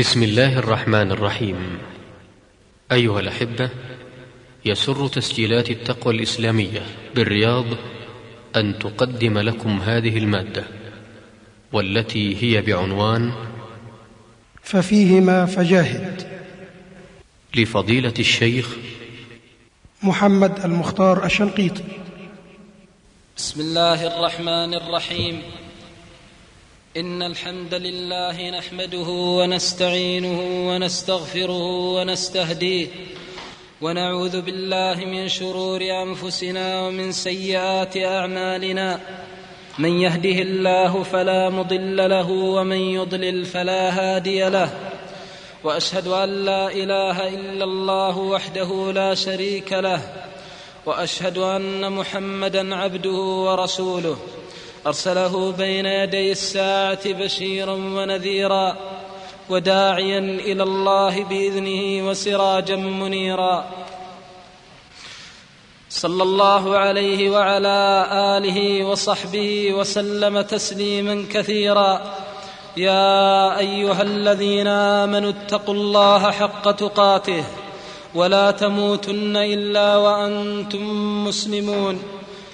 بسم الله الرحمن الرحيم. أيها الأحبة يسر تسجيلات التقوى الإسلامية بالرياض أن تقدم لكم هذه المادة والتي هي بعنوان ففيهما فجاهد. لفضيلة الشيخ محمد المختار الشنقيطي. بسم الله الرحمن الرحيم. إن الحمد لله نحمده ونستعينه ونستغفره ونستهديه ونعوذ بالله من شرور أنفسنا ومن سيئات أعمالنا. من يهده الله فلا مضل له ومن يضلل فلا هادي له. وأشهد أن لا إله إلا الله وحده لا شريك له. وأشهد أن محمدا عبده ورسوله. أرسله بين يدي الساعة بشيرا ونذيرا وداعيا إلى الله بإذنه وسراجا منيرا. صلى الله عليه وعلى آله وصحبه وسلم تسليما كثيرا. يا أيها الذين آمنوا اتقوا الله حق تقاته ولا تموتن إلا وأنتم مسلمون.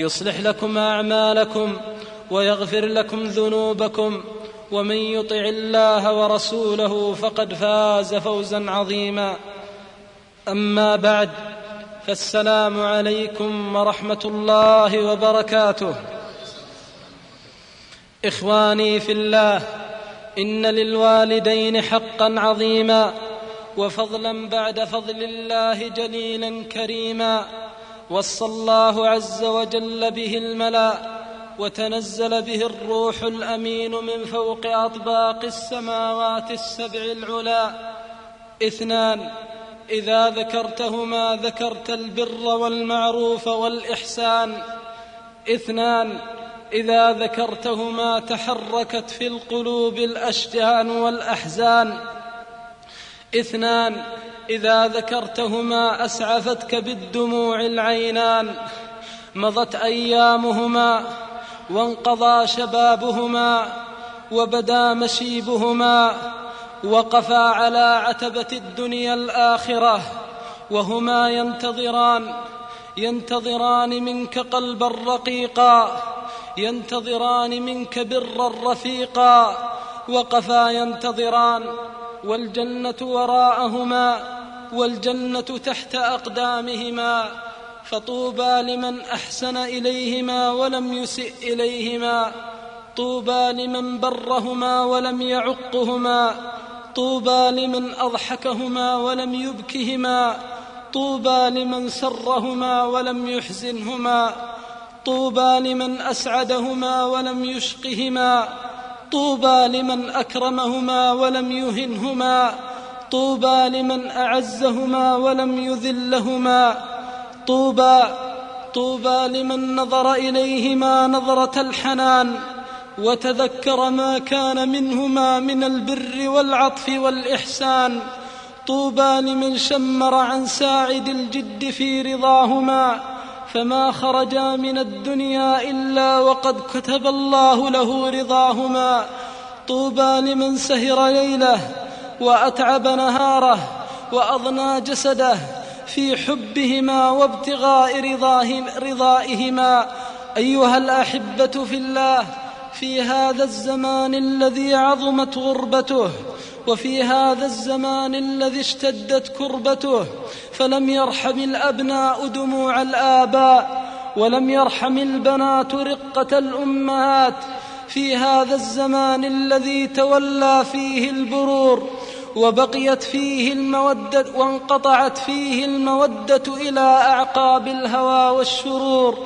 يصلح لكم أعمالكم ويغفر لكم ذنوبكم ومن يطع الله ورسوله فقد فاز فوزا عظيما. أما بعد فالسلام عليكم ورحمة الله وبركاته. إخواني في الله إن للوالدين حقا عظيما وفضلا بعد فضل الله جليلا كريما. وصى الله عز وجل به الملأ وتنزل به الروح الأمين من فوق أطباق السماوات السبع العلا. اثنان إذا ذكرتهما ذكرت البر والمعروف والإحسان. اثنان إذا ذكرتهما تحركت في القلوب الأشجان والأحزان. اثنان إذا ذكرتهما أسعفتك بالدموع العينان مضت أيامهما وانقضى شبابهما وبدا مشيبهما وقفا على عتبة الدنيا الآخرة وهما ينتظران ينتظران منك قلبا رقيقا ينتظران منك برا رفيقا وقفا ينتظران والجنة وراءهما والجنة تحت أقدامهما فطوبى لمن أحسن إليهما ولم يسئ إليهما طوبى لمن برهما ولم يعقهما طوبى لمن أضحكهما ولم يبكهما طوبى لمن سرهما ولم يحزنهما طوبى لمن أسعدهما ولم يشقهما طوبى لمن أكرمهما ولم يهنهما. طوبى لمن أعزهما ولم يذلهما. طوبى طوبى لمن نظر إليهما نظرة الحنان وتذكر ما كان منهما من البر والعطف والإحسان. طوبى لمن شمر عن ساعد الجد في رضاهما. فما خرجا من الدنيا إلا وقد كتب الله له رضاهما. طوبى لمن سهر ليله وأتعب نهاره وأضنى جسده في حبهما وابتغاء رضائهما. أيها الأحبة في الله في هذا الزمان الذي عظمت غربته وفي هذا الزمان الذي اشتدت كربته فلم يرحم الأبناء دموع الآباء ولم يرحم البنات رقة الأمهات. في هذا الزمان الذي تولى فيه البرور وبقيت فيه المودة وانقطعت فيه المودة إلى أعقاب الهوى والشرور.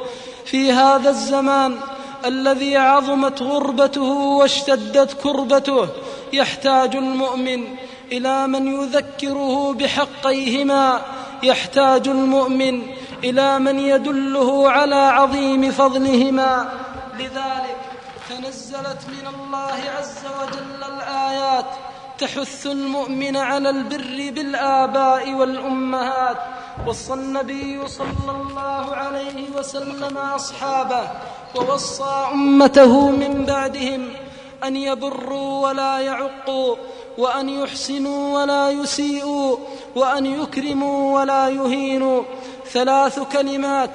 في هذا الزمان الذي عظمت غربته واشتدت كربته يحتاج المؤمن إلى من يذكره بحقيهما. يحتاج المؤمن إلى من يدله على عظيم فضلهما. لذلك تنزلت من الله عز وجل الآيات تحث المؤمن على البر بالآباء والأمهات وصى النبي صلى الله عليه وسلم أصحابه ووصى أمته من بعدهم أن يبروا ولا يعقوا وأن يحسنوا ولا يسيئوا وأن يكرموا ولا يهينوا. ثلاث كلمات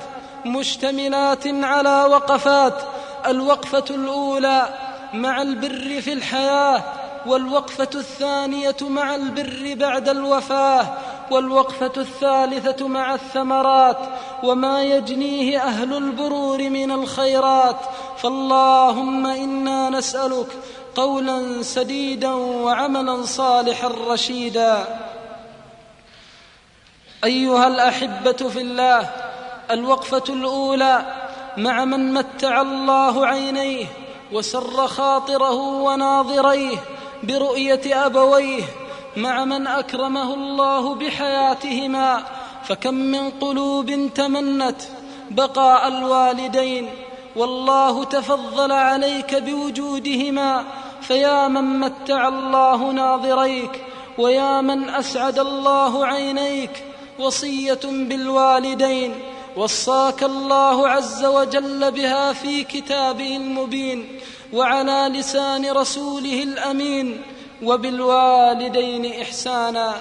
مشتملات على وقفات. الوقفة الأولى مع البر في الحياة والوقفة الثانية مع البر بعد الوفاة والوقفة الثالثة مع الثمرات وما يجنيه أهل البرور من الخيرات. فاللهم إنا نسألك قولا سديدا وعملا صالحا رشيدا. أيها الأحبة في الله الوقفة الأولى مع من متع الله عينيه وسر خاطره وناظريه برؤية أبويه مع من أكرمه الله بحياتهما فكم من قلوب تمنت بقاء الوالدين والله تفضل عليك بوجودهما فيا من متع الله ناظريك ويا من أسعد الله عينيك وصية بالوالدين وصاك الله عز وجل بها في كتابه المبين. وعلى لسان رسوله الأمين وبالوالدين إحسانا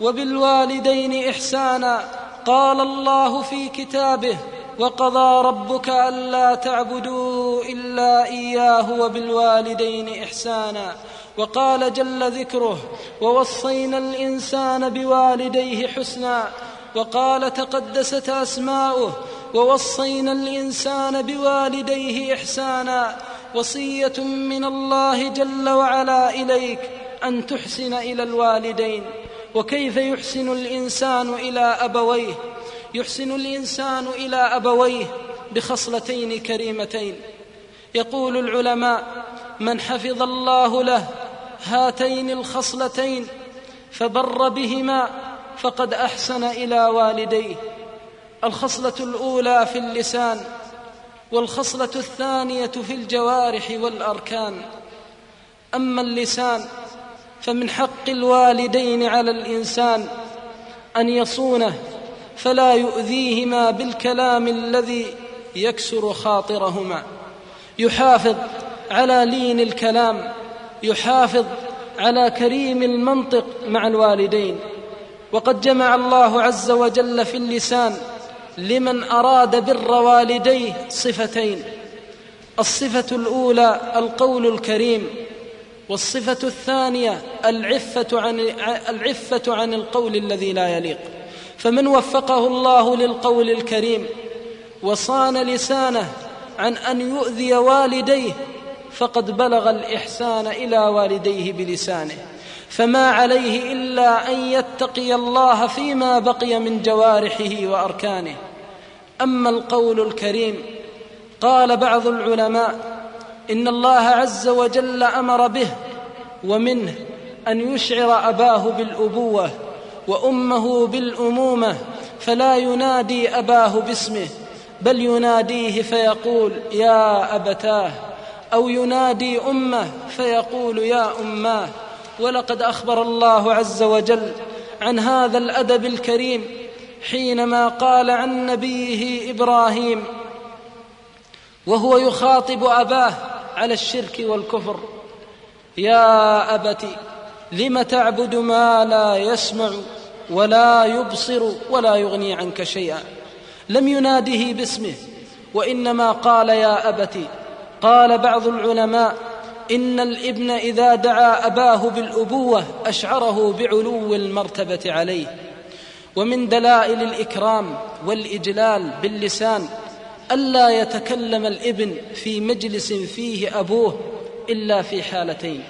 وبالوالدين إحسانا. قال الله في كتابه وقضى ربك ألا تعبدوا إلا إياه وبالوالدين إحسانا. وقال جل ذكره ووصينا الإنسان بوالديه حسنا. وقال تقدست أسماؤه ووصينا الإنسان بوالديه إحسانا. وصية من الله جل وعلا إليك أن تحسن إلى الوالدين. وكيف يحسن الإنسان إلى أبويه؟ يحسن الإنسان إلى أبويه بخصلتين كريمتين. يقول العلماء من حفظ الله له هاتين الخصلتين فبر بهما فقد أحسن إلى والديه. الخصلة الأولى في اللسان والخصلة الثانية في الجوارح والأركان. أما اللسان فمن حق الوالدين على الإنسان أن يصونه فلا يؤذيهما بالكلام الذي يكسر خاطرهما. يحافظ على لين الكلام يحافظ على كريم المنطق مع الوالدين. وقد جمع الله عز وجل في اللسان لمن أراد بر والديه صفتين الصفة الأولى القول الكريم والصفة الثانية العفة عن العفة عن القول الذي لا يليق. فمن وفقه الله للقول الكريم وصان لسانه عن أن يؤذي والديه فقد بلغ الإحسان إلى والديه بلسانه. فما عليه إلا أن يتقي الله فيما بقي من جوارحه وأركانه. أما القول الكريم قال بعض العلماء إن الله عز وجل أمر به ومنه أن يشعر أباه بالأبوة وأمه بالأمومة فلا ينادي أباه باسمه بل يناديه فيقول يا أبتاه أو ينادي أمه فيقول يا أماه. ولقد أخبر الله عز وجل عن هذا الأدب الكريم حينما قال عن نبيه إبراهيم وهو يخاطب أباه على الشرك والكفر يا ابت لم تعبد ما لا يسمع ولا يبصر ولا يغني عنك شيئا؟ لم يناده باسمه وإنما قال يا ابت قال بعض العلماء إن الإبن إذا دعا أباه بالأبوة أشعره بعلو المرتبة عليه. ومن دلائل الإكرام والإجلال باللسان ألا يتكلم الإبن في مجلس فيه أبوه إلا في حالتين.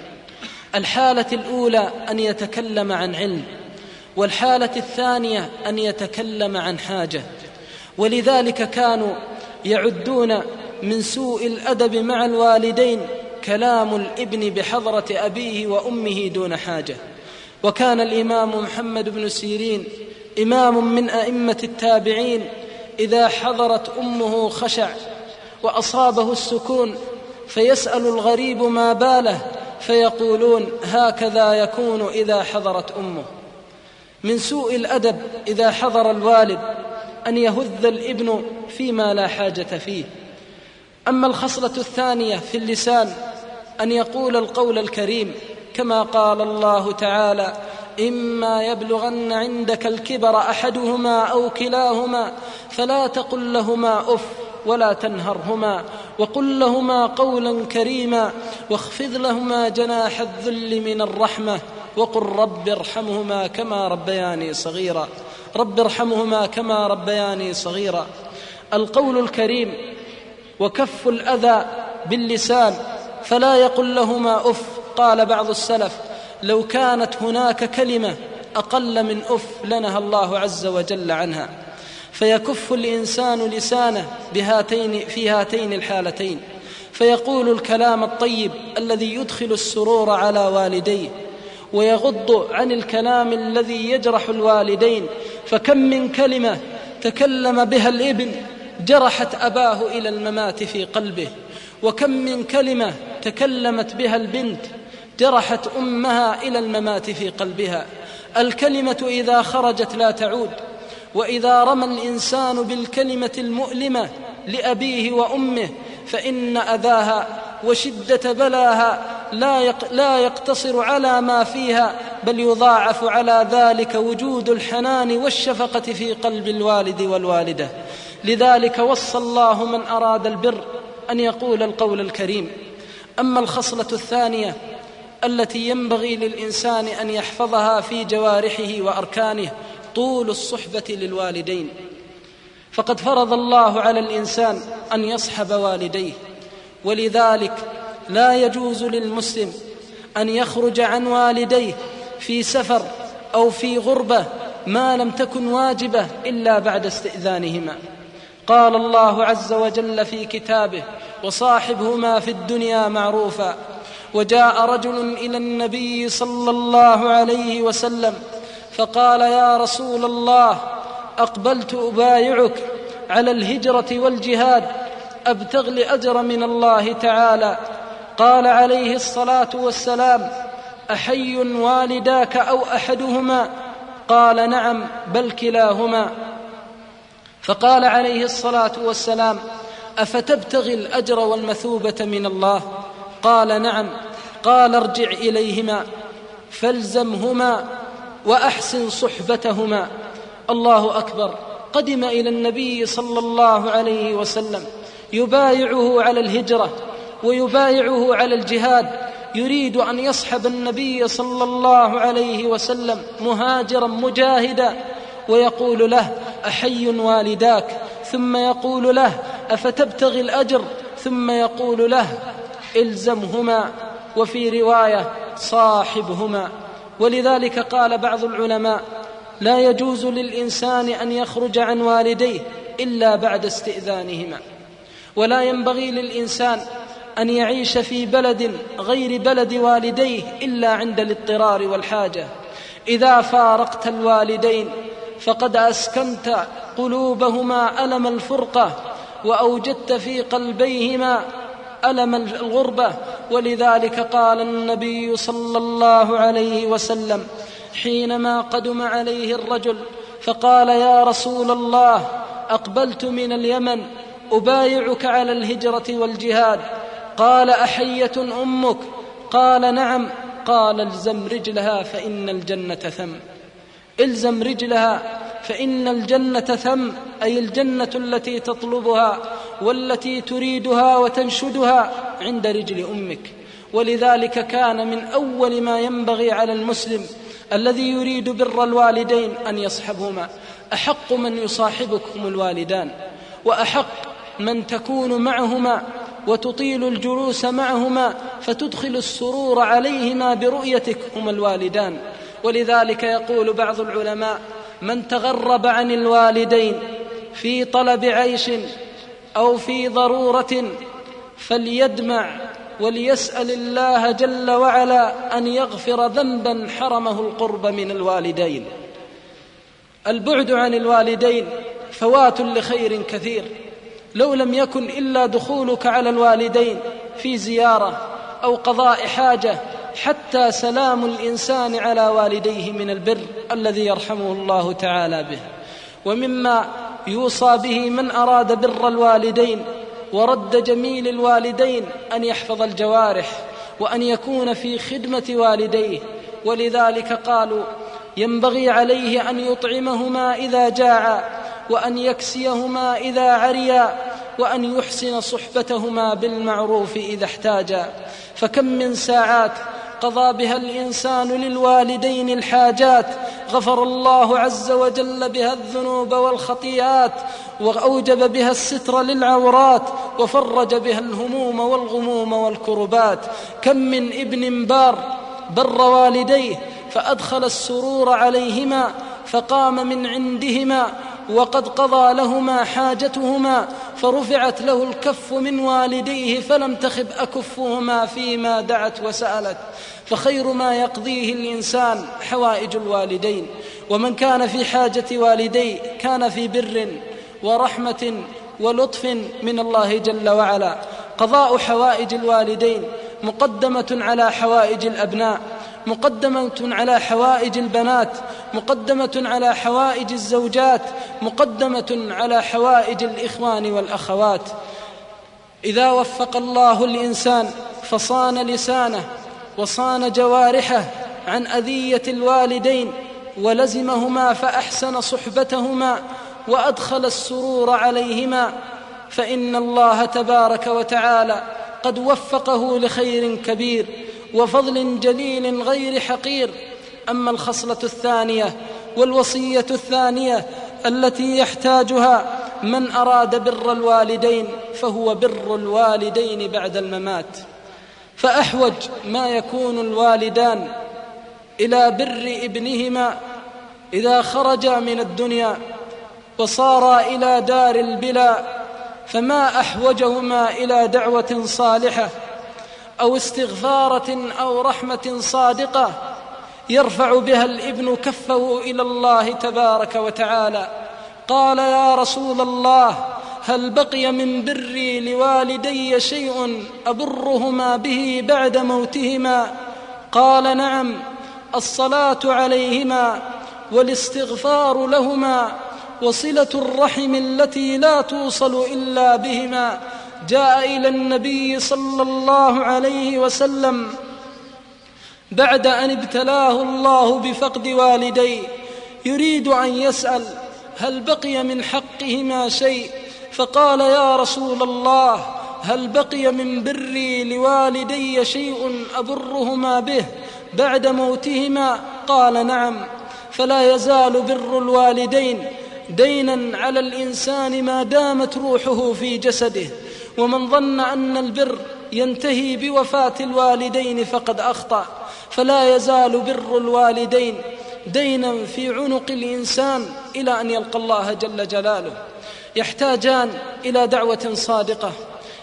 الحالة الأولى أن يتكلم عن علم والحالة الثانية أن يتكلم عن حاجة. ولذلك كانوا يعدون من سوء الأدب مع الوالدين كلام الإبن بحضرة أبيه وأمه دون حاجة. وكان الإمام محمد بن سيرين إمام من أئمة التابعين إذا حضرت أمه خشع وأصابه السكون فيسأل الغريب ما باله فيقولون هكذا يكون إذا حضرت أمه. من سوء الأدب إذا حضر الوالد أن يهذ الإبن فيما لا حاجة فيه. أما الخصلة الثانية في اللسان أن يقول القول الكريم كما قال الله تعالى إما يبلغن عندك الكبر أحدهما أو كلاهما فلا تقل لهما أف ولا تنهرهما وقل لهما قولا كريما واخفض لهما جناح الذل من الرحمة وقل رب ارحمهما كما ربياني صغيرا. رب ارحمهما كما ربياني صغيرا. القول الكريم وكف الأذى باللسان فلا يقل لهما أف. قال بعض السلف لو كانت هناك كلمة أقل من أف لنهى الله عز وجل عنها. فيكف الإنسان لسانه بهاتين في هاتين الحالتين. فيقول الكلام الطيب الذي يدخل السرور على والديه ويغض عن الكلام الذي يجرح الوالدين. فكم من كلمة تكلم بها الإبن جرحت أباه إلى الممات في قلبه. وكم من كلمة تكلمت بها البنت جرحت أمها إلى الممات في قلبها. الكلمة إذا خرجت لا تعود وإذا رمى الإنسان بالكلمة المؤلمة لأبيه وأمه فإن أذاها وشدة بلاها لا, لا يقتصر على ما فيها بل يضاعف على ذلك وجود الحنان والشفقة في قلب الوالد والوالدة. لذلك وصى الله من أراد البر أن يقول القول الكريم. أما الخصلة الثانية التي ينبغي للإنسان أن يحفظها في جوارحه وأركانه طول الصحبة للوالدين. فقد فرض الله على الإنسان أن يصحب والديه. ولذلك لا يجوز للمسلم أن يخرج عن والديه في سفر أو في غربة ما لم تكن واجبة إلا بعد استئذانهما. قال الله عز وجل في كتابه وصاحبهما في الدنيا معروفا وجاء رجل إلى النبي صلى الله عليه وسلم فقال يا رسول الله أقبلت أبايعك على الهجرة والجهاد أبتغ لأجر من الله تعالى. قال عليه الصلاة والسلام أحي والداك أو أحدهما؟ قال نعم بل كلاهما. فقال عليه الصلاة والسلام أفتبتغي الأجر والمثوبة من الله؟ قال نعم قال ارجع إليهما فالزمهما وأحسن صحبتهما. الله أكبر. قدم إلى النبي صلى الله عليه وسلم. يبايعه على الهجرة ويبايعه على الجهاد. يريد أن يصحب النبي صلى الله عليه وسلم مهاجرا مجاهدا. ويقول له أحي والداك؟ ثم يقول له أفتبتغي الأجر؟ ثم يقول له إلزمهما وفي رواية صاحبهما. ولذلك قال بعض العلماء لا يجوز للإنسان أن يخرج عن والديه إلا بعد استئذانهما. ولا ينبغي للإنسان أن يعيش في بلد غير بلد والديه إلا عند الاضطرار والحاجة. إذا فارقت الوالدين فقد أسكنت قلوبهما ألم الفرقة وأوجدت في قلبيهما ألم الغربة؟ ولذلك قال النبي صلى الله عليه وسلم حينما قدم عليه الرجل فقال يا رسول الله أقبلت من اليمن أبايعك على الهجرة والجهاد. قال أحية أمك؟ قال نعم. قال الزم رجلها فإن الجنة ثم. الزم رجلها فإن الجنة ثم أي الجنة التي تطلبها والتي تريدها وتنشدها عند رجل أمك. ولذلك كان من أول ما ينبغي على المسلم الذي يريد بر الوالدين أن يصحبهما. أحق من يصاحبكم الوالدان وأحق من تكون معهما وتطيل الجلوس معهما فتدخل السرور عليهما برؤيتك هما الوالدان. ولذلك يقول بعض العلماء من تغرب عن الوالدين في طلب عيش أو في ضرورة فليدمع وليسأل الله جل وعلا أن يغفر ذنبا حرمه القرب من الوالدين. البعد عن الوالدين فوات لخير كثير. لو لم يكن إلا دخولك على الوالدين في زيارة أو قضاء حاجة حتى سلام الإنسان على والديه من البر الذي يرحمه الله تعالى به. ومما يوصى به من أراد بر الوالدين ورد جميل الوالدين أن يحفظ الجوارح وأن يكون في خدمة والديه. ولذلك قالوا ينبغي عليه أن يطعمهما إذا جاعا وأن يكسيهما إذا عريا وأن يحسن صحبتهما بالمعروف إذا احتاجا. فكم من ساعات قضى بها الإنسان للوالدين الحاجات غفر الله عز وجل بها الذنوب والخطيئات وأوجب بها الستر للعورات وفرج بها الهموم والغموم والكربات. كم من ابن بار بر والديه فأدخل السرور عليهما فقام من عندهما وقد قضى لهما حاجتهما فرفعت له الكف من والديه فلم تخب أكفهما فيما دعت وسألت. فخير ما يقضيه الإنسان حوائج الوالدين. ومن كان في حاجة والديه كان في بر ورحمة ولطف من الله جل وعلا. قضاء حوائج الوالدين مقدمة على حوائج الأبناء. مقدمة على حوائج البنات مقدمة على حوائج الزوجات مقدمة على حوائج الإخوان والأخوات. إذا وفق الله الإنسان فصان لسانه وصان جوارحه عن أذية الوالدين ولزمهما فأحسن صحبتهما وأدخل السرور عليهما فإن الله تبارك وتعالى قد وفقه لخير كبير. وفضل جليل غير حقير. أما الخصلة الثانية والوصية الثانية التي يحتاجها من أراد بر الوالدين فهو بر الوالدين بعد الممات. فأحوج ما يكون الوالدان إلى بر ابنهما إذا خرجا من الدنيا وصارا إلى دار البلا فما أحوجهما إلى دعوة صالحة أو استغفارة أو رحمة صادقة يرفع بها الإبن كفه إلى الله تبارك وتعالى. قال يا رسول الله هل بقي من بري لوالدي شيء أبرهما به بعد موتهما؟ قال نعم الصلاة عليهما والاستغفار لهما وصلة الرحم التي لا توصل إلا بهما. جاء إلى النبي صلى الله عليه وسلم بعد أن ابتلاه الله بفقد والديه يريد أن يسأل هل بقي من حقهما شيء؟ فقال يا رسول الله هل بقي من بري لوالدي شيء ابرهما به بعد موتهما؟ قال نعم فلا يزال بر الوالدين دينا على الإنسان ما دامت روحه في جسده. ومن ظن أن البر ينتهي بوفاة الوالدين فقد أخطأ فلا يزال بر الوالدين دينا في عنق الإنسان إلى أن يلقى الله جل جلاله. يحتاجان إلى دعوة صادقة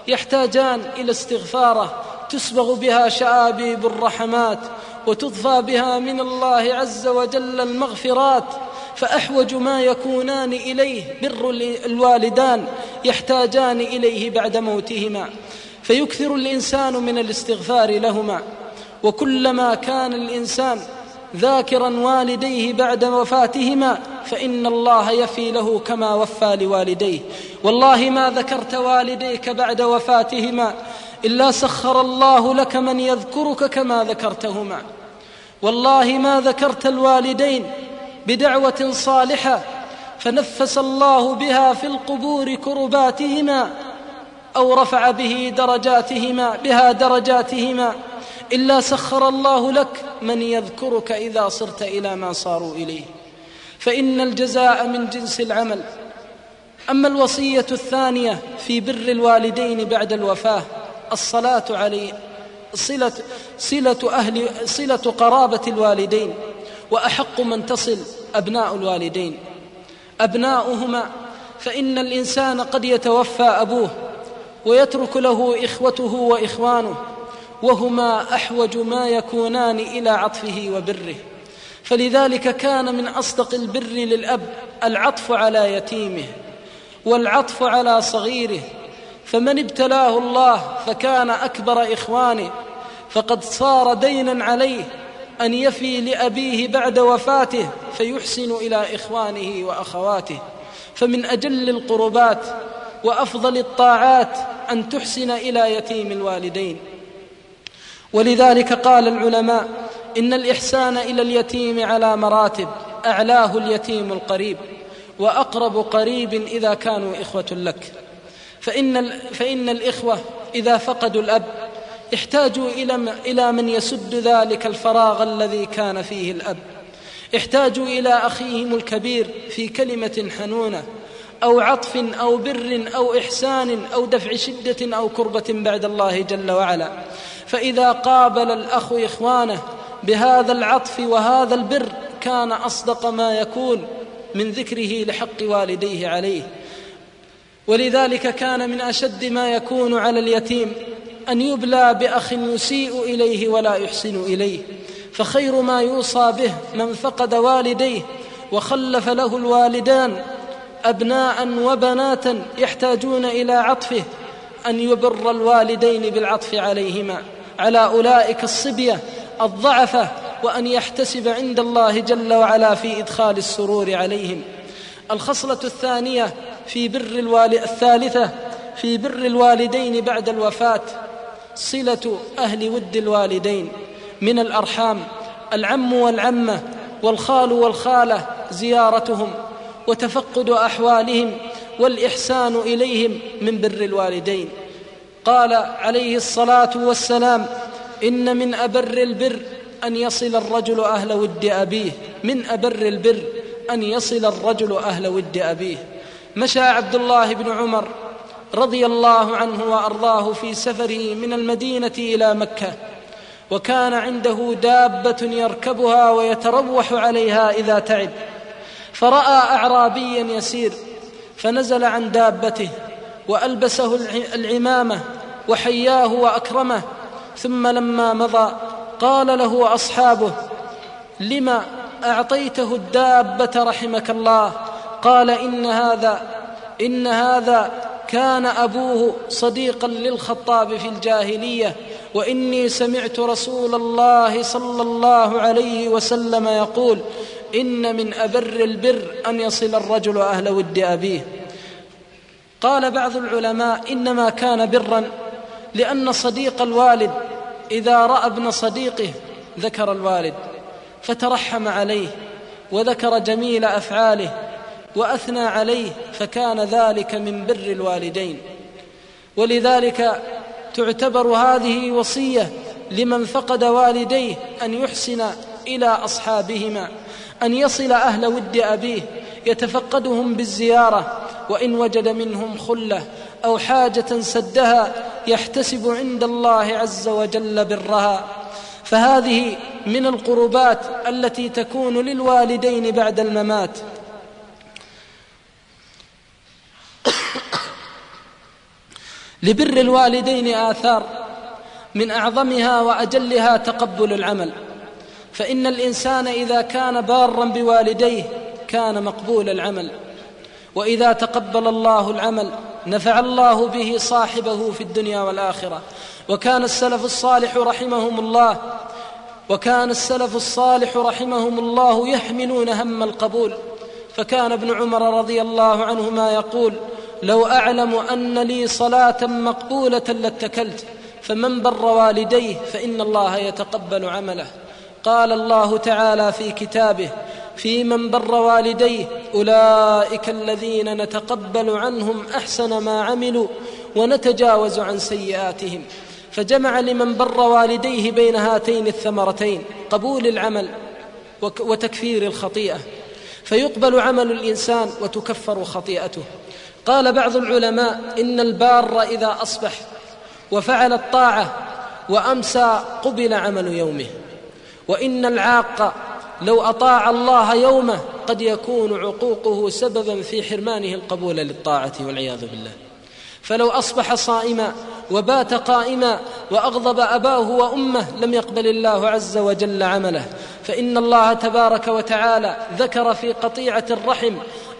يحتاجان إلى استغفارة تسبغ بها شآبيب الرحمات وتضفى بها من الله عز وجل المغفرات فأحوج ما يكونان إليه بر الوالدان يحتاجان إليه بعد موتهما. فيكثر الإنسان من الاستغفار لهما. وكلما كان الإنسان ذاكرا والديه بعد وفاتهما فإن الله يفي له كما وفى لوالديه. والله ما ذكرت والديك بعد وفاتهما إلا سخر الله لك من يذكرك كما ذكرتهما. والله ما ذكرت الوالدين بدعوة صالحة فنفس الله بها في القبور كرباتهما أو رفع به درجاتهما بها درجاتهما إلا سخر الله لك من يذكرك إذا صرت إلى ما صاروا إليه. فإن الجزاء من جنس العمل. أما الوصية الثانية في بر الوالدين بعد الوفاة الصلاة عليه صله صلة أهل صلة قرابة الوالدين. وأحق من تصل أبناء الوالدين. أبناؤهما فإن الإنسان قد يتوفى أبوه ويترك له إخوته وإخوانه وهما أحوج ما يكونان إلى عطفه وبره. فلذلك كان من أصدق البر للأب العطف على يتيمه والعطف على صغيره. فمن ابتلاه الله فكان أكبر إخوانه فقد صار دينا عليه أن يفي لأبيه بعد وفاته فيحسن إلى إخوانه وأخواته. فمن أجل القربات وأفضل الطاعات أن تحسن إلى يتيم الوالدين. ولذلك قال العلماء إن الإحسان إلى اليتيم على مراتب أعلاه اليتيم القريب وأقرب قريب إذا كانوا إخوة لك. فإن فإن الإخوة إذا فقدوا الأب احتاجوا إلى من يسد ذلك الفراغ الذي كان فيه الأب. احتاجوا إلى أخيهم الكبير في كلمة حنونة أو عطف أو بر أو إحسان أو دفع شدة أو كربة بعد الله جل وعلا. فإذا قابل الأخ إخوانه بهذا العطف وهذا البر كان أصدق ما يكون من ذكره لحق والديه عليه. ولذلك كان من أشد ما يكون على اليتيم أن يبلى بأخ يسيء إليه ولا يحسن إليه فخير ما يوصى به من فقد والديه وخلف له الوالدان أبناء وبنات يحتاجون إلى عطفه أن يبر الوالدين بالعطف عليهما على أولئك الصبية الضعفة وأن يحتسب عند الله جل وعلا في إدخال السرور عليهم. الخصلة الثانية في بر الوالد الثالثة في بر الوالدين بعد الوفاة صلة أهل ود الوالدين من الأرحام العم والعمة والخال والخالة زيارتهم وتفقد أحوالهم والإحسان إليهم من بر الوالدين. قال عليه الصلاة والسلام إن من أبر البر أن يصل الرجل أهل ود أبيه من أبر البر أن يصل الرجل أهل ود أبيه. مشى عبد الله بن عمر رضي الله عنه وأرضاه في سفره من المدينة إلى مكة وكان عنده دابة يركبها ويتروح عليها إذا تعب فرأى اعرابيا يسير فنزل عن دابته وألبسه العمامة وحياه وأكرمه ثم لما مضى قال له أصحابه لم أعطيته الدابة رحمك الله؟ قال إن هذا إن هذا كان أبوه صديقا للخطاب في الجاهلية وإني سمعت رسول الله صلى الله عليه وسلم يقول إن من أبر البر أن يصل الرجل أهل ود أبيه. قال بعض العلماء إنما كان برا لأن صديق الوالد إذا رأى ابن صديقه ذكر الوالد فترحم عليه وذكر جميل أفعاله وأثنى عليه فكان ذلك من بر الوالدين. ولذلك تعتبر هذه وصية لمن فقد والديه أن يحسن إلى أصحابهما أن يصل أهل ود أبيه يتفقدهم بالزيارة وإن وجد منهم خلة أو حاجة سدها يحتسب عند الله عز وجل برها. فهذه من القربات التي تكون للوالدين بعد الممات. لبر الوالدين آثار من أعظمها وأجلها تقبل العمل. فإن الإنسان إذا كان بارا بوالديه كان مقبول العمل. وإذا تقبل الله العمل نفع الله به صاحبه في الدنيا والآخرة. وكان السلف الصالح رحمهم الله وكان السلف الصالح رحمهم الله يحملون هم القبول. فكان ابن عمر رضي الله عنهما يقول لو أعلم أن لي صلاة مقبولة لاتكلت فمن بر والديه فإن الله يتقبل عمله. قال الله تعالى في كتابه في من بر والديه أولئك الذين نتقبل عنهم أحسن ما عملوا ونتجاوز عن سيئاتهم. فجمع لمن بر والديه بين هاتين الثمرتين قبول العمل وتكفير الخطيئة. فيقبل عمل الإنسان وتكفر خطيئته. قال بعض العلماء إن البار إذا أصبح وفعل الطاعة وأمسى قبل عمل يومه وإن العاق لو أطاع الله يومه قد يكون عقوقه سببا في حرمانه القبول للطاعة والعياذ بالله. فلو أصبح صائما وبات قائما وأغضب أباه وأمه لم يقبل الله عز وجل عمله فإن الله تبارك وتعالى ذكر في قطيعة الرحم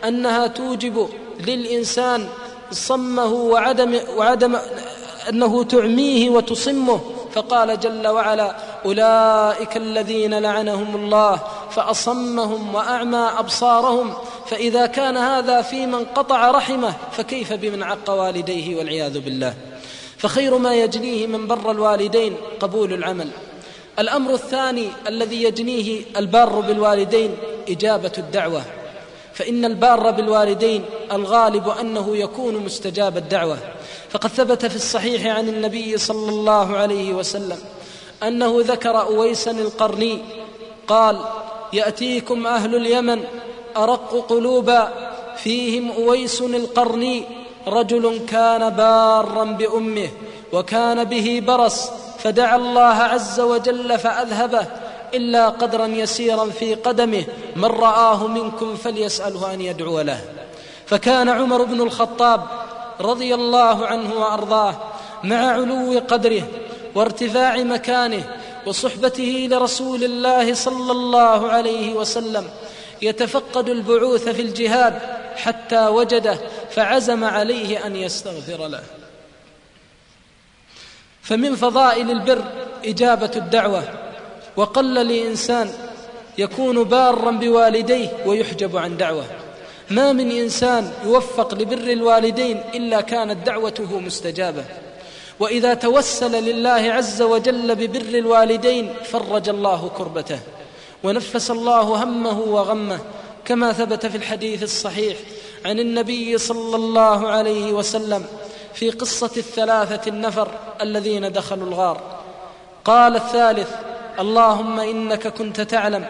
أنها توجب للإنسان صمه وعدم وعدم أنه تعميه وتصمه. فقال جل وعلا أولئك الذين لعنهم الله فأصمهم وأعمى أبصارهم. فإذا كان هذا في من قطع رحمه فكيف بمن عق والديه والعياذ بالله؟ فخير ما يجنيه من بر الوالدين قبول العمل. الأمر الثاني الذي يجنيه البار بالوالدين إجابة الدعوة. فإن البار بالوالدين الغالب أنه يكون مستجاب الدعوة. فقد ثبت في الصحيح عن النبي صلى الله عليه وسلم أنه ذكر أويسا القرني قال يأتيكم أهل اليمن أرق قلوبا فيهم أويس القرني رجل كان بارا بأمه وكان به برص فدعا الله عز وجل فأذهبه إلا قدرا يسيرا في قدمه من رآه منكم فليسأله أن يدعو له. فكان عمر بن الخطاب رضي الله عنه وأرضاه مع علو قدره وارتفاع مكانه وصحبته لرسول الله صلى الله عليه وسلم. يتفقد البعوث في الجهاد حتى وجده فعزم عليه أن يستغفر له. فمن فضائل البر إجابة الدعوة. وقل لإنسان يكون بارا بوالديه ويحجب عن دعوة. ما من إنسان يوفق لبر الوالدين إلا كانت دعوته مستجابة. وإذا توسل لله عز وجل ببر الوالدين فرج الله كربته. ونفس الله همه وغمه كما ثبت في الحديث الصحيح عن النبي صلى الله عليه وسلم في قصة الثلاثة النفر الذين دخلوا الغار. قال الثالث اللهم إنك كنت تعلم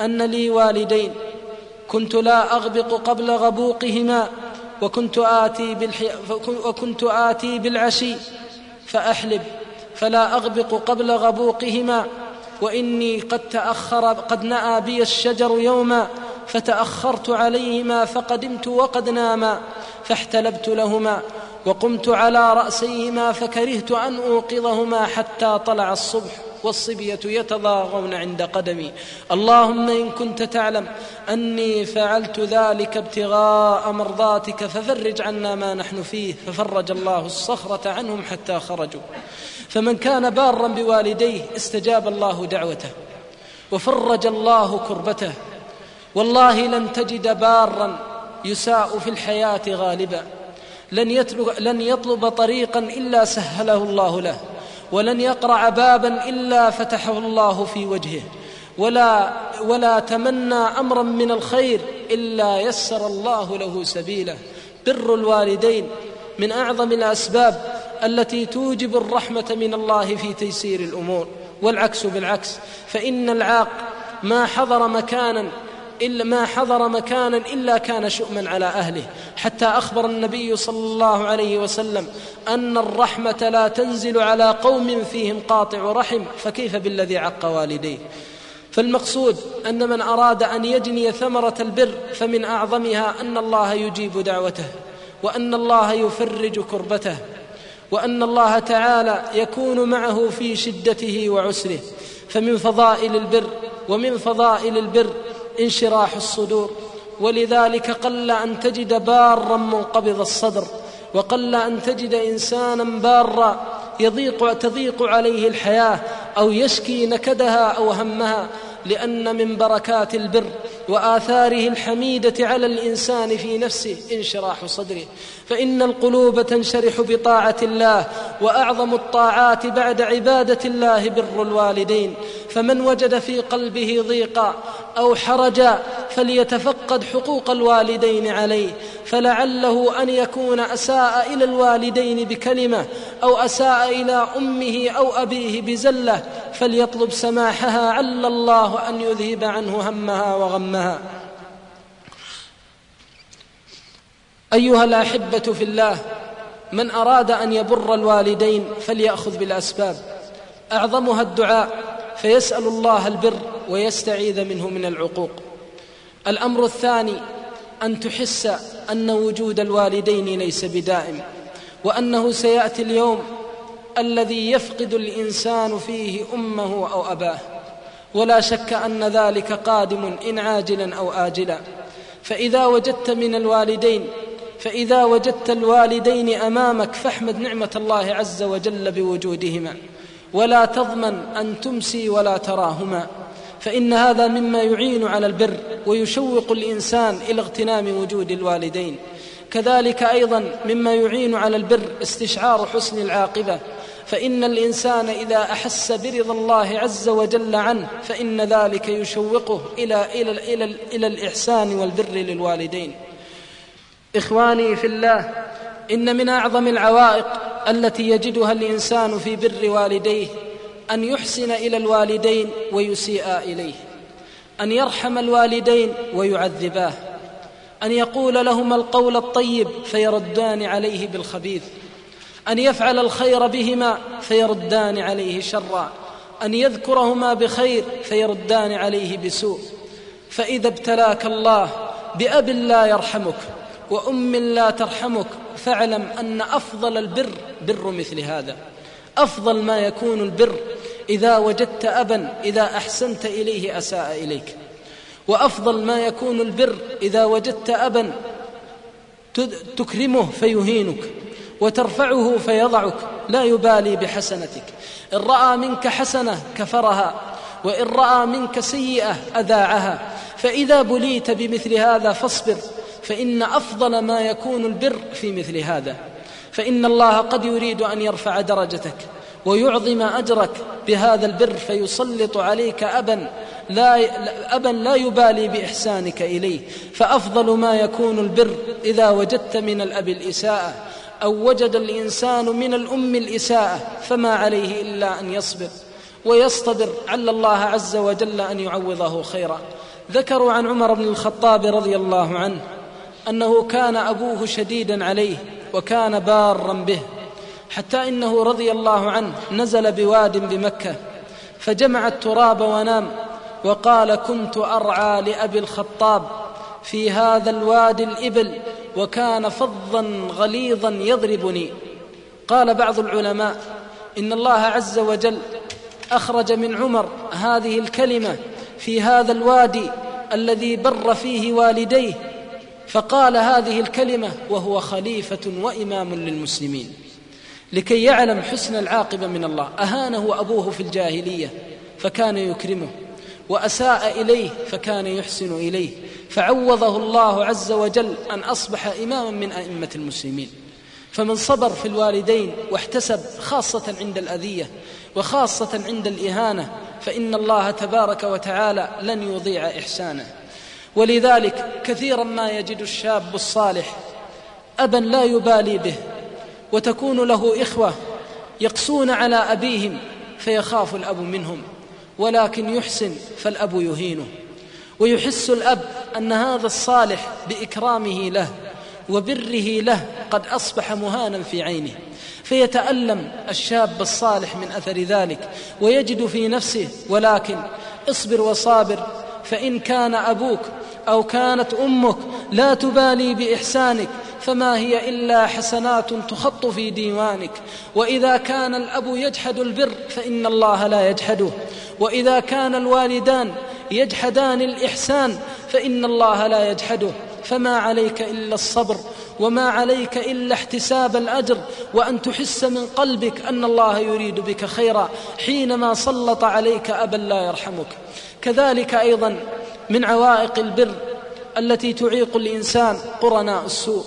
أن لي والدين كنت لا اغبق قبل غبوقهما وكنت آتي, بالحي... وكنت آتي بالعشي فأحلب فلا أغبق قبل غبوقهما وإني قد تأخر قد نأى بي الشجر يوما فتأخرت عليهما فقدمت وقد ناما فاحتلبت لهما وقمت على رأسيهما فكرهت أن أوقظهما حتى طلع الصبح. والصبية يتضاغون عند قدمي. اللهم إن كنت تعلم أني فعلت ذلك ابتغاء مرضاتك ففرج عنا ما نحن فيه. ففرج الله الصخرة عنهم حتى خرجوا. فمن كان بارا بوالديه استجاب الله دعوته. وفرج الله كربته. والله لن تجد بارا يساء في الحياة غالبا. لن يطلب, لن يطلب طريقا إلا سهله الله له. ولن يقرع بابا إلا فتحه الله في وجهه. ولا ولا تمنى امرا من الخير إلا يسر الله له سبيله. بر الوالدين من أعظم الأسباب التي توجب الرحمة من الله في تيسير الأمور. والعكس بالعكس فإن العاق ما حضر مكانا إلا ما حضر مكانا إلا كان شؤما على أهله. حتى أخبر النبي صلى الله عليه وسلم أن الرحمة لا تنزل على قوم فيهم قاطع رحم فكيف بالذي عق والديه؟ فالمقصود أن من أراد أن يجني ثمرة البر فمن أعظمها أن الله يجيب دعوته وأن الله يفرج كربته وأن الله تعالى يكون معه في شدته وعسره. فمن فضائل البر ومن فضائل البر انشراح الصدور ولذلك قل أن تجد بارا منقبض الصدر وقل أن تجد إنسانا بارا يضيق تضيق عليه الحياة أو يشكي نكدها أو همها لأن من بركات البر وآثاره الحميدة على الإنسان في نفسه انشراح صدره. فإن القلوب تنشرح بطاعة الله وأعظم الطاعات بعد عبادة الله بر الوالدين. فمن وجد في قلبه ضيقا أو حرجا فليتفقد حقوق الوالدين عليه فلعله أن يكون أساء إلى الوالدين بكلمة أو أساء إلى أمه أو أبيه بزلة فليطلب سماحها عل الله أن يذهب عنه همها وغمها. أيها الأحبة في الله من أراد أن يبر الوالدين فليأخذ بالأسباب. أعظمها الدعاء. فيسأل الله البر ويستعيذ منه من العقوق. الأمر الثاني أن تحس أن وجود الوالدين ليس بدائم وأنه سيأتي اليوم الذي يفقد الإنسان فيه أمه أو أباه. ولا شك أن ذلك قادم إن عاجلا أو آجلا. فإذا وجدت من الوالدين فإذا وجدت الوالدين أمامك فاحمد نعمة الله عز وجل بوجودهما. ولا تضمن أن تمسي ولا تراهما فإن هذا مما يعين على البر ويشوق الإنسان إلى اغتنام وجود الوالدين. كذلك أيضا مما يعين على البر استشعار حسن العاقبة فإن الإنسان إذا أحس برضا الله عز وجل عنه فإن ذلك يشوقه إلى إلى إلى, إلى الإحسان والبر للوالدين. إخواني في الله إن من أعظم العوائق التي يجدها الإنسان في بر والديه أن يحسن إلى الوالدين ويسيء إليه أن يرحم الوالدين ويعذباه أن يقول لهما القول الطيب فيردان عليه بالخبيث أن يفعل الخير بهما فيردان عليه شرا أن يذكرهما بخير فيردان عليه بسوء. فإذا ابتلاك الله بأب لا يرحمك وأم لا ترحمك فاعلم أن أفضل البر بر مثل هذا. أفضل ما يكون البر إذا وجدت أبا إذا أحسنت إليه أساء إليك. وأفضل ما يكون البر إذا وجدت أبا تكرمه فيهينك وترفعه فيضعك لا يبالي بحسنتك. إن رأى منك حسنة كفرها وإن رأى منك سيئة أذاعها. فإذا بليت بمثل هذا فاصبر فإن أفضل ما يكون البر في مثل هذا. فإن الله قد يريد أن يرفع درجتك ويعظم أجرك بهذا البر فيسلط عليك أبا لا أبا لا يبالي بإحسانك إليه. فأفضل ما يكون البر إذا وجدت من الأب الإساءة أو وجد الإنسان من الأم الإساءة فما عليه إلا أن يصبر ويصطبر. عل الله عز وجل أن يعوضه خيرا. ذكروا عن عمر بن الخطاب رضي الله عنه أنه كان أبوه شديدا عليه وكان بارا به حتى إنه رضي الله عنه نزل بواد بمكة فجمع التراب ونام وقال كنت أرعى لأبي الخطاب في هذا الوادي الإبل وكان فظا غليظا يضربني قال بعض العلماء إن الله عز وجل أخرج من عمر هذه الكلمة في هذا الوادي الذي بر فيه والديه فقال هذه الكلمة وهو خليفة وإمام للمسلمين. لكي يعلم حسن العاقبة من الله أهانه أبوه في الجاهلية فكان يكرمه وأساء إليه فكان يحسن إليه فعوضه الله عز وجل أن أصبح إماما من أئمة المسلمين. فمن صبر في الوالدين واحتسب خاصة عند الأذية وخاصة عند الإهانة فإن الله تبارك وتعالى لن يضيع إحسانه. ولذلك كثيرا ما يجد الشاب الصالح أبا لا يبالي به وتكون له إخوة يقسون على أبيهم فيخاف الأب منهم ولكن يحسن فالأب يهينه ويحس الأب أن هذا الصالح بإكرامه له وبره له قد أصبح مهانا في عينه فيتألم الشاب الصالح من أثر ذلك ويجد في نفسه ولكن اصبر وصابر فإن كان أبوك أو كانت أمك لا تبالي بإحسانك فما هي إلا حسنات تخط في ديوانك. وإذا كان الأب يجحد البر فإن الله لا يجحده. وإذا كان الوالدان يجحدان الإحسان فإن الله لا يجحده. فما عليك إلا الصبر وما عليك إلا احتساب الأجر وأن تحس من قلبك أن الله يريد بك خيرا حينما سلط عليك أبا لا يرحمك. كذلك أيضا من عوائق البر التي تعيق الإنسان قرناء السوء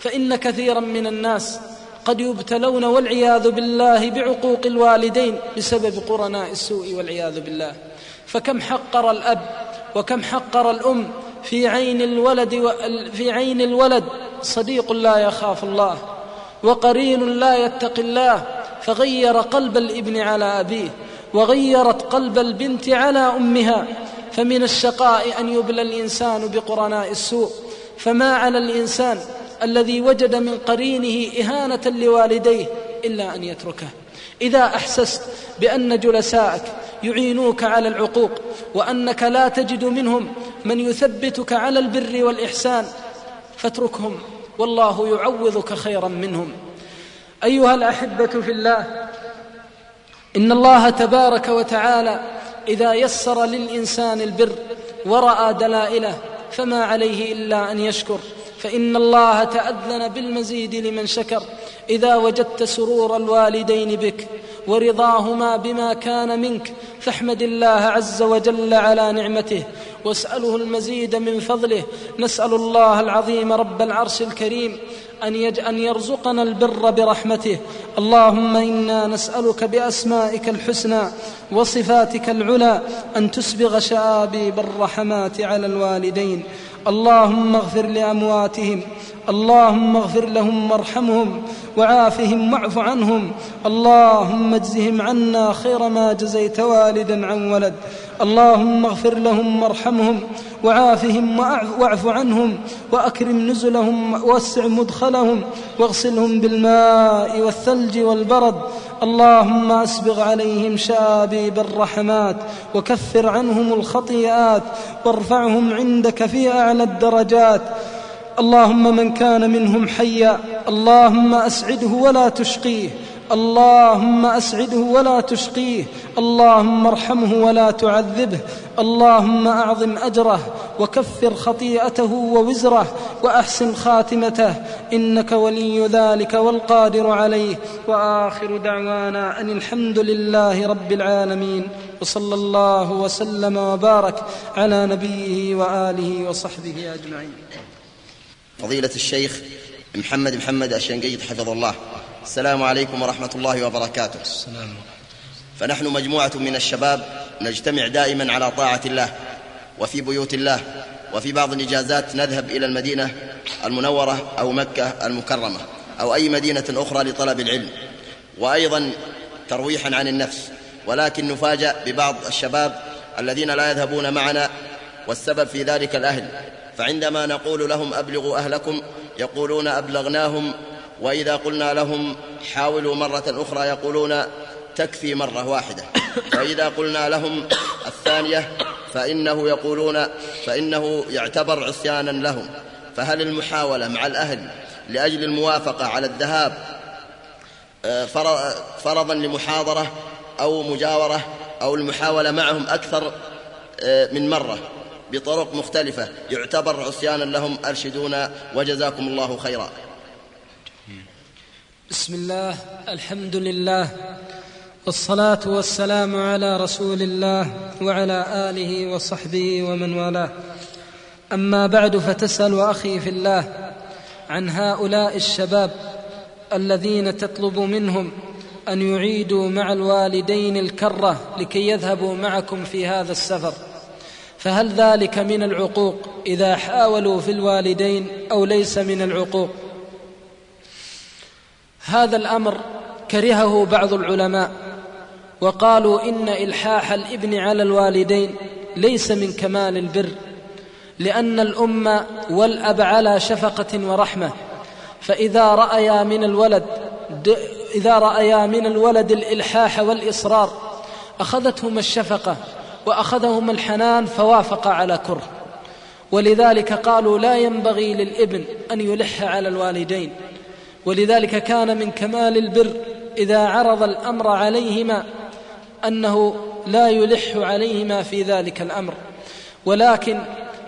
فإن كثيرا من الناس قد يبتلون والعياذ بالله بعقوق الوالدين بسبب قرناء السوء والعياذ بالله. فكم حقر الأب وكم حقر الأم في عين الولد و... في عين الولد صديق لا يخاف الله وقرين لا يتقي الله فغير قلب الإبن على أبيه وغيرت قلب البنت على أمها فمن الشقاء أن يبلى الإنسان بقرناء السوء. فما على الإنسان الذي وجد من قرينه إهانة لوالديه إلا أن يتركه. إذا أحسست بأن جلساءك يعينوك على العقوق وأنك لا تجد منهم من يثبتك على البر والإحسان فاتركهم والله يعوضك خيرا منهم. أيها الأحبة في الله إن الله تبارك وتعالى إذا يسر للإنسان البر ورأى دلائله فما عليه إلا أن يشكر. فإن الله تأذن بالمزيد لمن شكر. إذا وجدت سرور الوالدين بك ورضاهما بما كان منك فاحمد الله عز وجل على نعمته. واسأله المزيد من فضله. نسأل الله العظيم رب العرش الكريم أن, يج أن يرزقنا البر برحمته. اللهم إنا نسألك بأسمائك الحسنى وصفاتك العلى أن تسبغ شآبيب الرحمات على الوالدين. اللهم اغفر لأمواتهم اللهم اغفر لهم وارحمهم وعافهم واعف عنهم. اللهم اجزهم عنا خير ما جزيت والدا عن ولد. اللهم اغفر لهم وارحمهم وعافهم واعف عنهم وأكرم نزلهم ووسع مدخلهم واغسلهم بالماء والثلج والبرد. اللهم أسبغ عليهم شابيب الرحمات وكفر عنهم الخطيئات وارفعهم عندك في أعلى الدرجات. اللهم من كان منهم حيا اللهم أسعده ولا تشقيه اللهم أسعده ولا تشقيه اللهم ارحمه ولا تعذبه اللهم أعظم أجره وكفر خطيئته ووزره وأحسن خاتمته إنك ولي ذلك والقادر عليه. وآخر دعوانا أن الحمد لله رب العالمين وصلى الله وسلم وبارك على نبيه وآله وصحبه أجمعين. فضيلة الشيخ محمد محمد الشنقيط حفظه الله. السلام عليكم ورحمة الله وبركاته. السلام فنحن مجموعة من الشباب نجتمع دائما على طاعة الله وفي بيوت الله وفي بعض الإجازات نذهب إلى المدينة المنورة أو مكة المكرمة أو أي مدينة أخرى لطلب العلم. وأيضا ترويحا عن النفس. ولكن نفاجأ ببعض الشباب الذين لا يذهبون معنا والسبب في ذلك الأهل. فعندما نقول لهم أبلغوا أهلكم يقولون أبلغناهم وإذا قلنا لهم حاولوا مرة أخرى يقولون تكفي مرة واحدة. وإذا قلنا لهم الثانية فإنه يقولون فإنه يعتبر عصيانا لهم. فهل المحاولة مع الأهل لأجل الموافقة على الذهاب آه، فرضا لمحاضرة أو مجاورة أو المحاولة معهم أكثر آه، من مرة؟ بطرق مختلفة. يعتبر عصيانا لهم أرشدونا وجزاكم الله خيرا. بسم الله الحمد لله والصلاة والسلام على رسول الله وعلى آله وصحبه ومن والاه. أما بعد فتسأل أخي في الله عن هؤلاء الشباب الذين تطلب منهم أن يعيدوا مع الوالدين الكرة لكي يذهبوا معكم في هذا السفر. فهل ذلك من العقوق إذا حاولوا في الوالدين أو ليس من العقوق؟ هذا الأمر كرهه بعض العلماء وقالوا إن إلحاح الإبن على الوالدين ليس من كمال البر لأن الأم والأب على شفقة ورحمة فإذا رأيا من الولد إذا رأيا من الولد الإلحاح والإصرار أخذتهما الشفقة واخذهما الحنان فوافقا على كره. ولذلك قالوا لا ينبغي للإبن أن يلح على الوالدين. ولذلك كان من كمال البر إذا عرض الأمر عليهما أنه لا يلح عليهما في ذلك الأمر. ولكن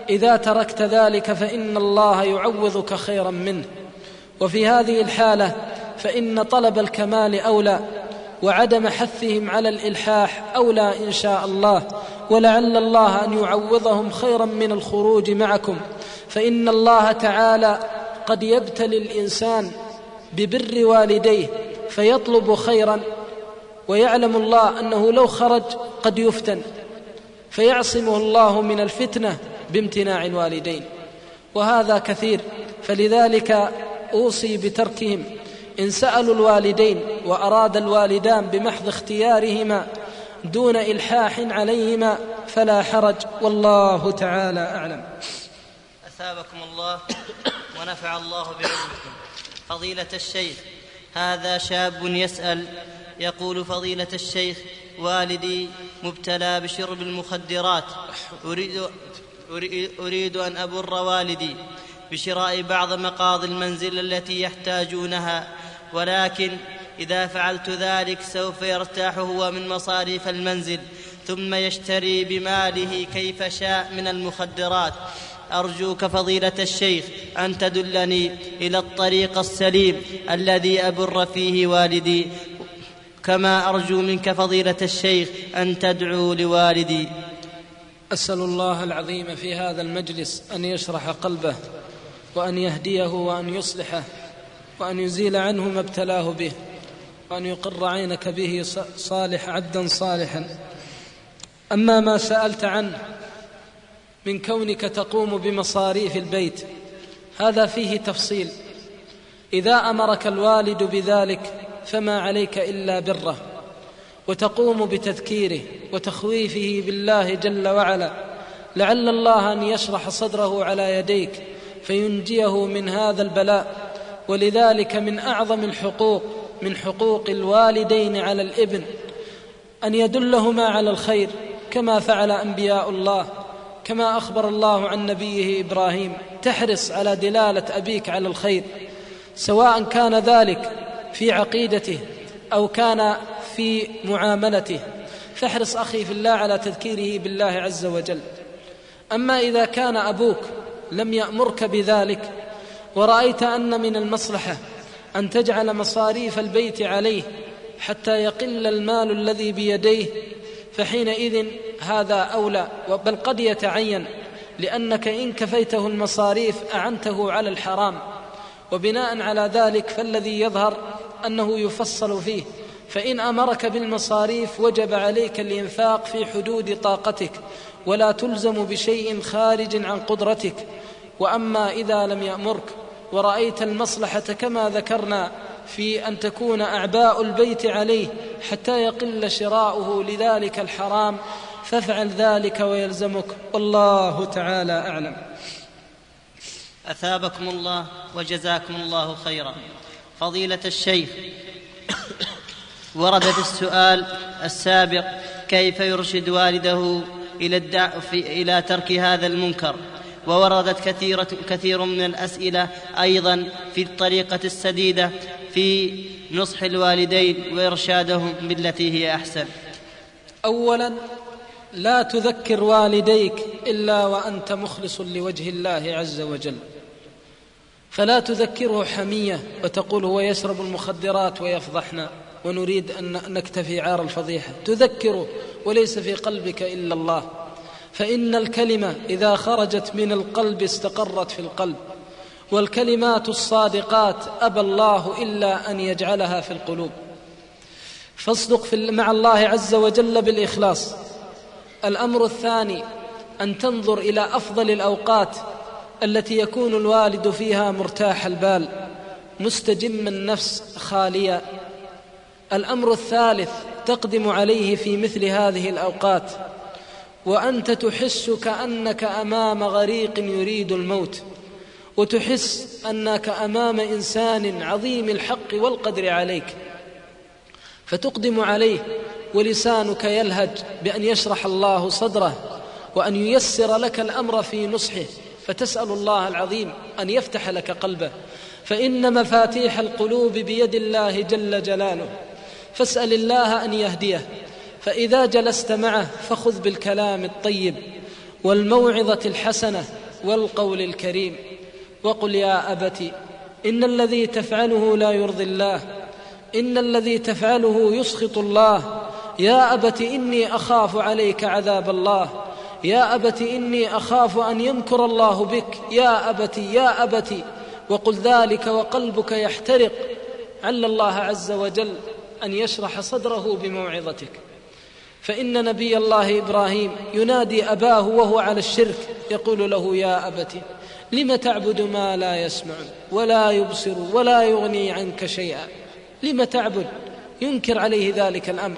إذا تركت ذلك فإن الله يعوضك خيرا منه. وفي هذه الحالة فإن طلب الكمال أولى. وعدم حثهم على الإلحاح أولى إن شاء الله ولعل الله أن يعوضهم خيرا من الخروج معكم. فإن الله تعالى قد يبتلي الإنسان ببر والديه فيطلب خيرا ويعلم الله أنه لو خرج قد يفتن فيعصمه الله من الفتنة بامتناع الوالدين. وهذا كثير فلذلك أوصي بتركهم إن سألوا الوالدين وأراد الوالدان بمحض اختيارهما دون إلحاح عليهما فلا حرج والله تعالى أعلم. أثابكم الله ونفع الله بعلمكم فضيلة الشيخ هذا شاب يسأل يقول فضيلة الشيخ والدي مبتلى بشرب المخدرات أريد, أريد أن أبر والدي بشراء بعض مقاضي المنزل التي يحتاجونها. ولكن إذا فعلت ذلك سوف يرتاح هو من مصاريف المنزل ثم يشتري بماله كيف شاء من المخدرات. أرجوك فضيلة الشيخ أن تدلني إلى الطريق السليم الذي أبر فيه والدي. كما أرجو منك فضيلة الشيخ أن تدعو لوالدي. أسأل الله العظيم في هذا المجلس أن يشرح قلبه وأن يهديه وأن يصلحه. وان يزيل عنه ما ابتلاه به وأن يقر عينك به صالح عبدا صالحا. أما ما سألت عنه من كونك تقوم بمصاريف البيت هذا فيه تفصيل. إذا أمرك الوالد بذلك فما عليك إلا بره وتقوم بتذكيره وتخويفه بالله جل وعلا. لعل الله أن يشرح صدره على يديك فينجيه من هذا البلاء. ولذلك من أعظم الحقوق من حقوق الوالدين على الإبن أن يدلهما على الخير كما فعل أنبياء الله كما أخبر الله عن نبيه إبراهيم. تحرص على دلالة أبيك على الخير سواء كان ذلك في عقيدته أو كان في معاملته. فاحرص أخي في الله على تذكيره بالله عز وجل. أما إذا كان أبوك لم يأمرك بذلك ورأيت أن من المصلحة أن تجعل مصاريف البيت عليه حتى يقل المال الذي بيديه فحينئذ هذا أولى بل قد يتعين لأنك إن كفيته المصاريف أعنته على الحرام. وبناء على ذلك فالذي يظهر أنه يفصل فيه فإن أمرك بالمصاريف وجب عليك الإنفاق في حدود طاقتك ولا تلزم بشيء خارج عن قدرتك. وأما إذا لم يأمرك ورأيت المصلحة كما ذكرنا في أن تكون أعباء البيت عليه حتى يقل شراؤه لذلك الحرام فافعل ذلك ويلزمك. والله تعالى أعلم. أثابكم الله وجزاكم الله خيرا. فضيلة الشيخ ورد في السؤال السابق كيف يرشد والده إلى, الدع... إلى ترك هذا المنكر؟ ووردت كثيرة كثير من الأسئلة أيضا في الطريقة السديدة في نصح الوالدين وإرشادهم بالتي هي أحسن. أولا لا تذكر والديك إلا وأنت مخلص لوجه الله عز وجل. فلا تذكره حمية وتقول هو يشرب المخدرات ويفضحنا ونريد أن نكتفي عار الفضيحة. تذكره وليس في قلبك إلا الله. فإن الكلمة إذا خرجت من القلب استقرت في القلب والكلمات الصادقات أبى الله إلا أن يجعلها في القلوب. فاصدق في مع الله عز وجل بالإخلاص. الأمر الثاني أن تنظر إلى أفضل الأوقات التي يكون الوالد فيها مرتاح البال مستجم النفس خاليا. الأمر الثالث تقدم عليه في مثل هذه الأوقات. وأنت تحس كأنك أمام غريق يريد الموت وتحس أنك أمام إنسان عظيم الحق والقدر عليك فتقدم عليه ولسانك يلهج بأن يشرح الله صدره وأن ييسر لك الأمر في نصحه فتسأل الله العظيم أن يفتح لك قلبه. فإن مفاتيح القلوب بيد الله جل جلاله فاسأل الله أن يهديه. فإذا جلست معه فخذ بالكلام الطيب والموعظة الحسنة والقول الكريم. وقل يا ابت إن الذي تفعله لا يرضي الله إن الذي تفعله يسخط الله. يا ابت إني أخاف عليك عذاب الله. يا ابت إني أخاف أن يمكر الله بك. يا ابت يا ابت وقل ذلك وقلبك يحترق. عل الله عز وجل أن يشرح صدره بموعظتك. فإن نبي الله إبراهيم ينادي أباه وهو على الشرك يقول له يا أبت لم تعبد ما لا يسمع ولا يبصر ولا يغني عنك شيئا؟ لم تعبد؟ ينكر عليه ذلك الأمر.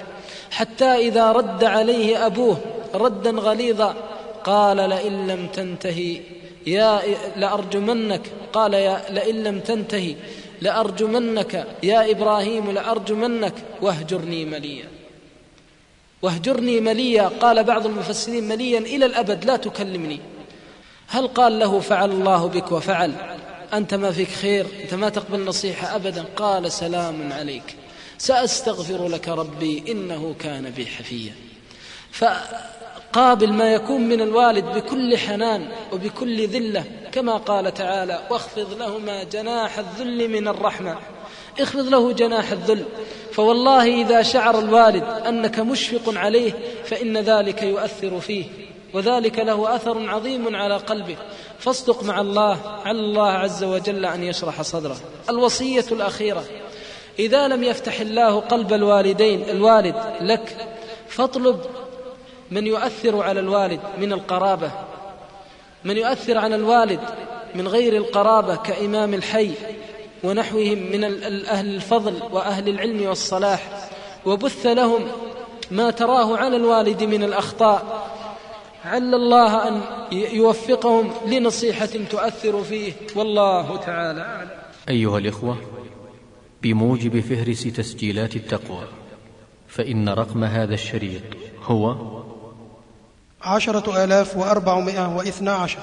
حتى إذا رد عليه أبوه ردا غليظا قال لئن لم تنتهي يا لأرجمنك قال يا لئن لم تنتهي لأرجمنك يا إبراهيم لأرجمنك واهجرني مليا. واهجرني مليا قال بعض المفسرين مليا إلى الأبد لا تكلمني. هل قال له فعل الله بك وفعل؟ أنت ما فيك خير أنت ما تقبل نصيحة أبدا. قال سلام عليك. سأستغفر لك ربي إنه كان بي حفيا. فقابل ما يكون من الوالد بكل حنان وبكل ذلة كما قال تعالى واخفض لهما جناح الذل من الرحمة. اخفض له جناح الذل. فوالله إذا شعر الوالد أنك مشفق عليه فإن ذلك يؤثر فيه وذلك له أثر عظيم على قلبه. فاصدق مع الله على الله عز وجل أن يشرح صدره. الوصية الأخيرة إذا لم يفتح الله قلب الوالدين الوالد لك فاطلب من يؤثر على الوالد من القرابة. من يؤثر على الوالد من غير القرابة كإمام الحي. ونحوهم من أهل الفضل وأهل العلم والصلاح وبث لهم ما تراه على الوالد من الأخطاء. عل الله أن يوفقهم لنصيحة تؤثر فيه. والله تعالى أعلم. أيها الإخوة بموجب فهرس تسجيلات التقوى فإن رقم هذا الشريط هو عشرة آلاف وأربعمائة وإثنى عشر.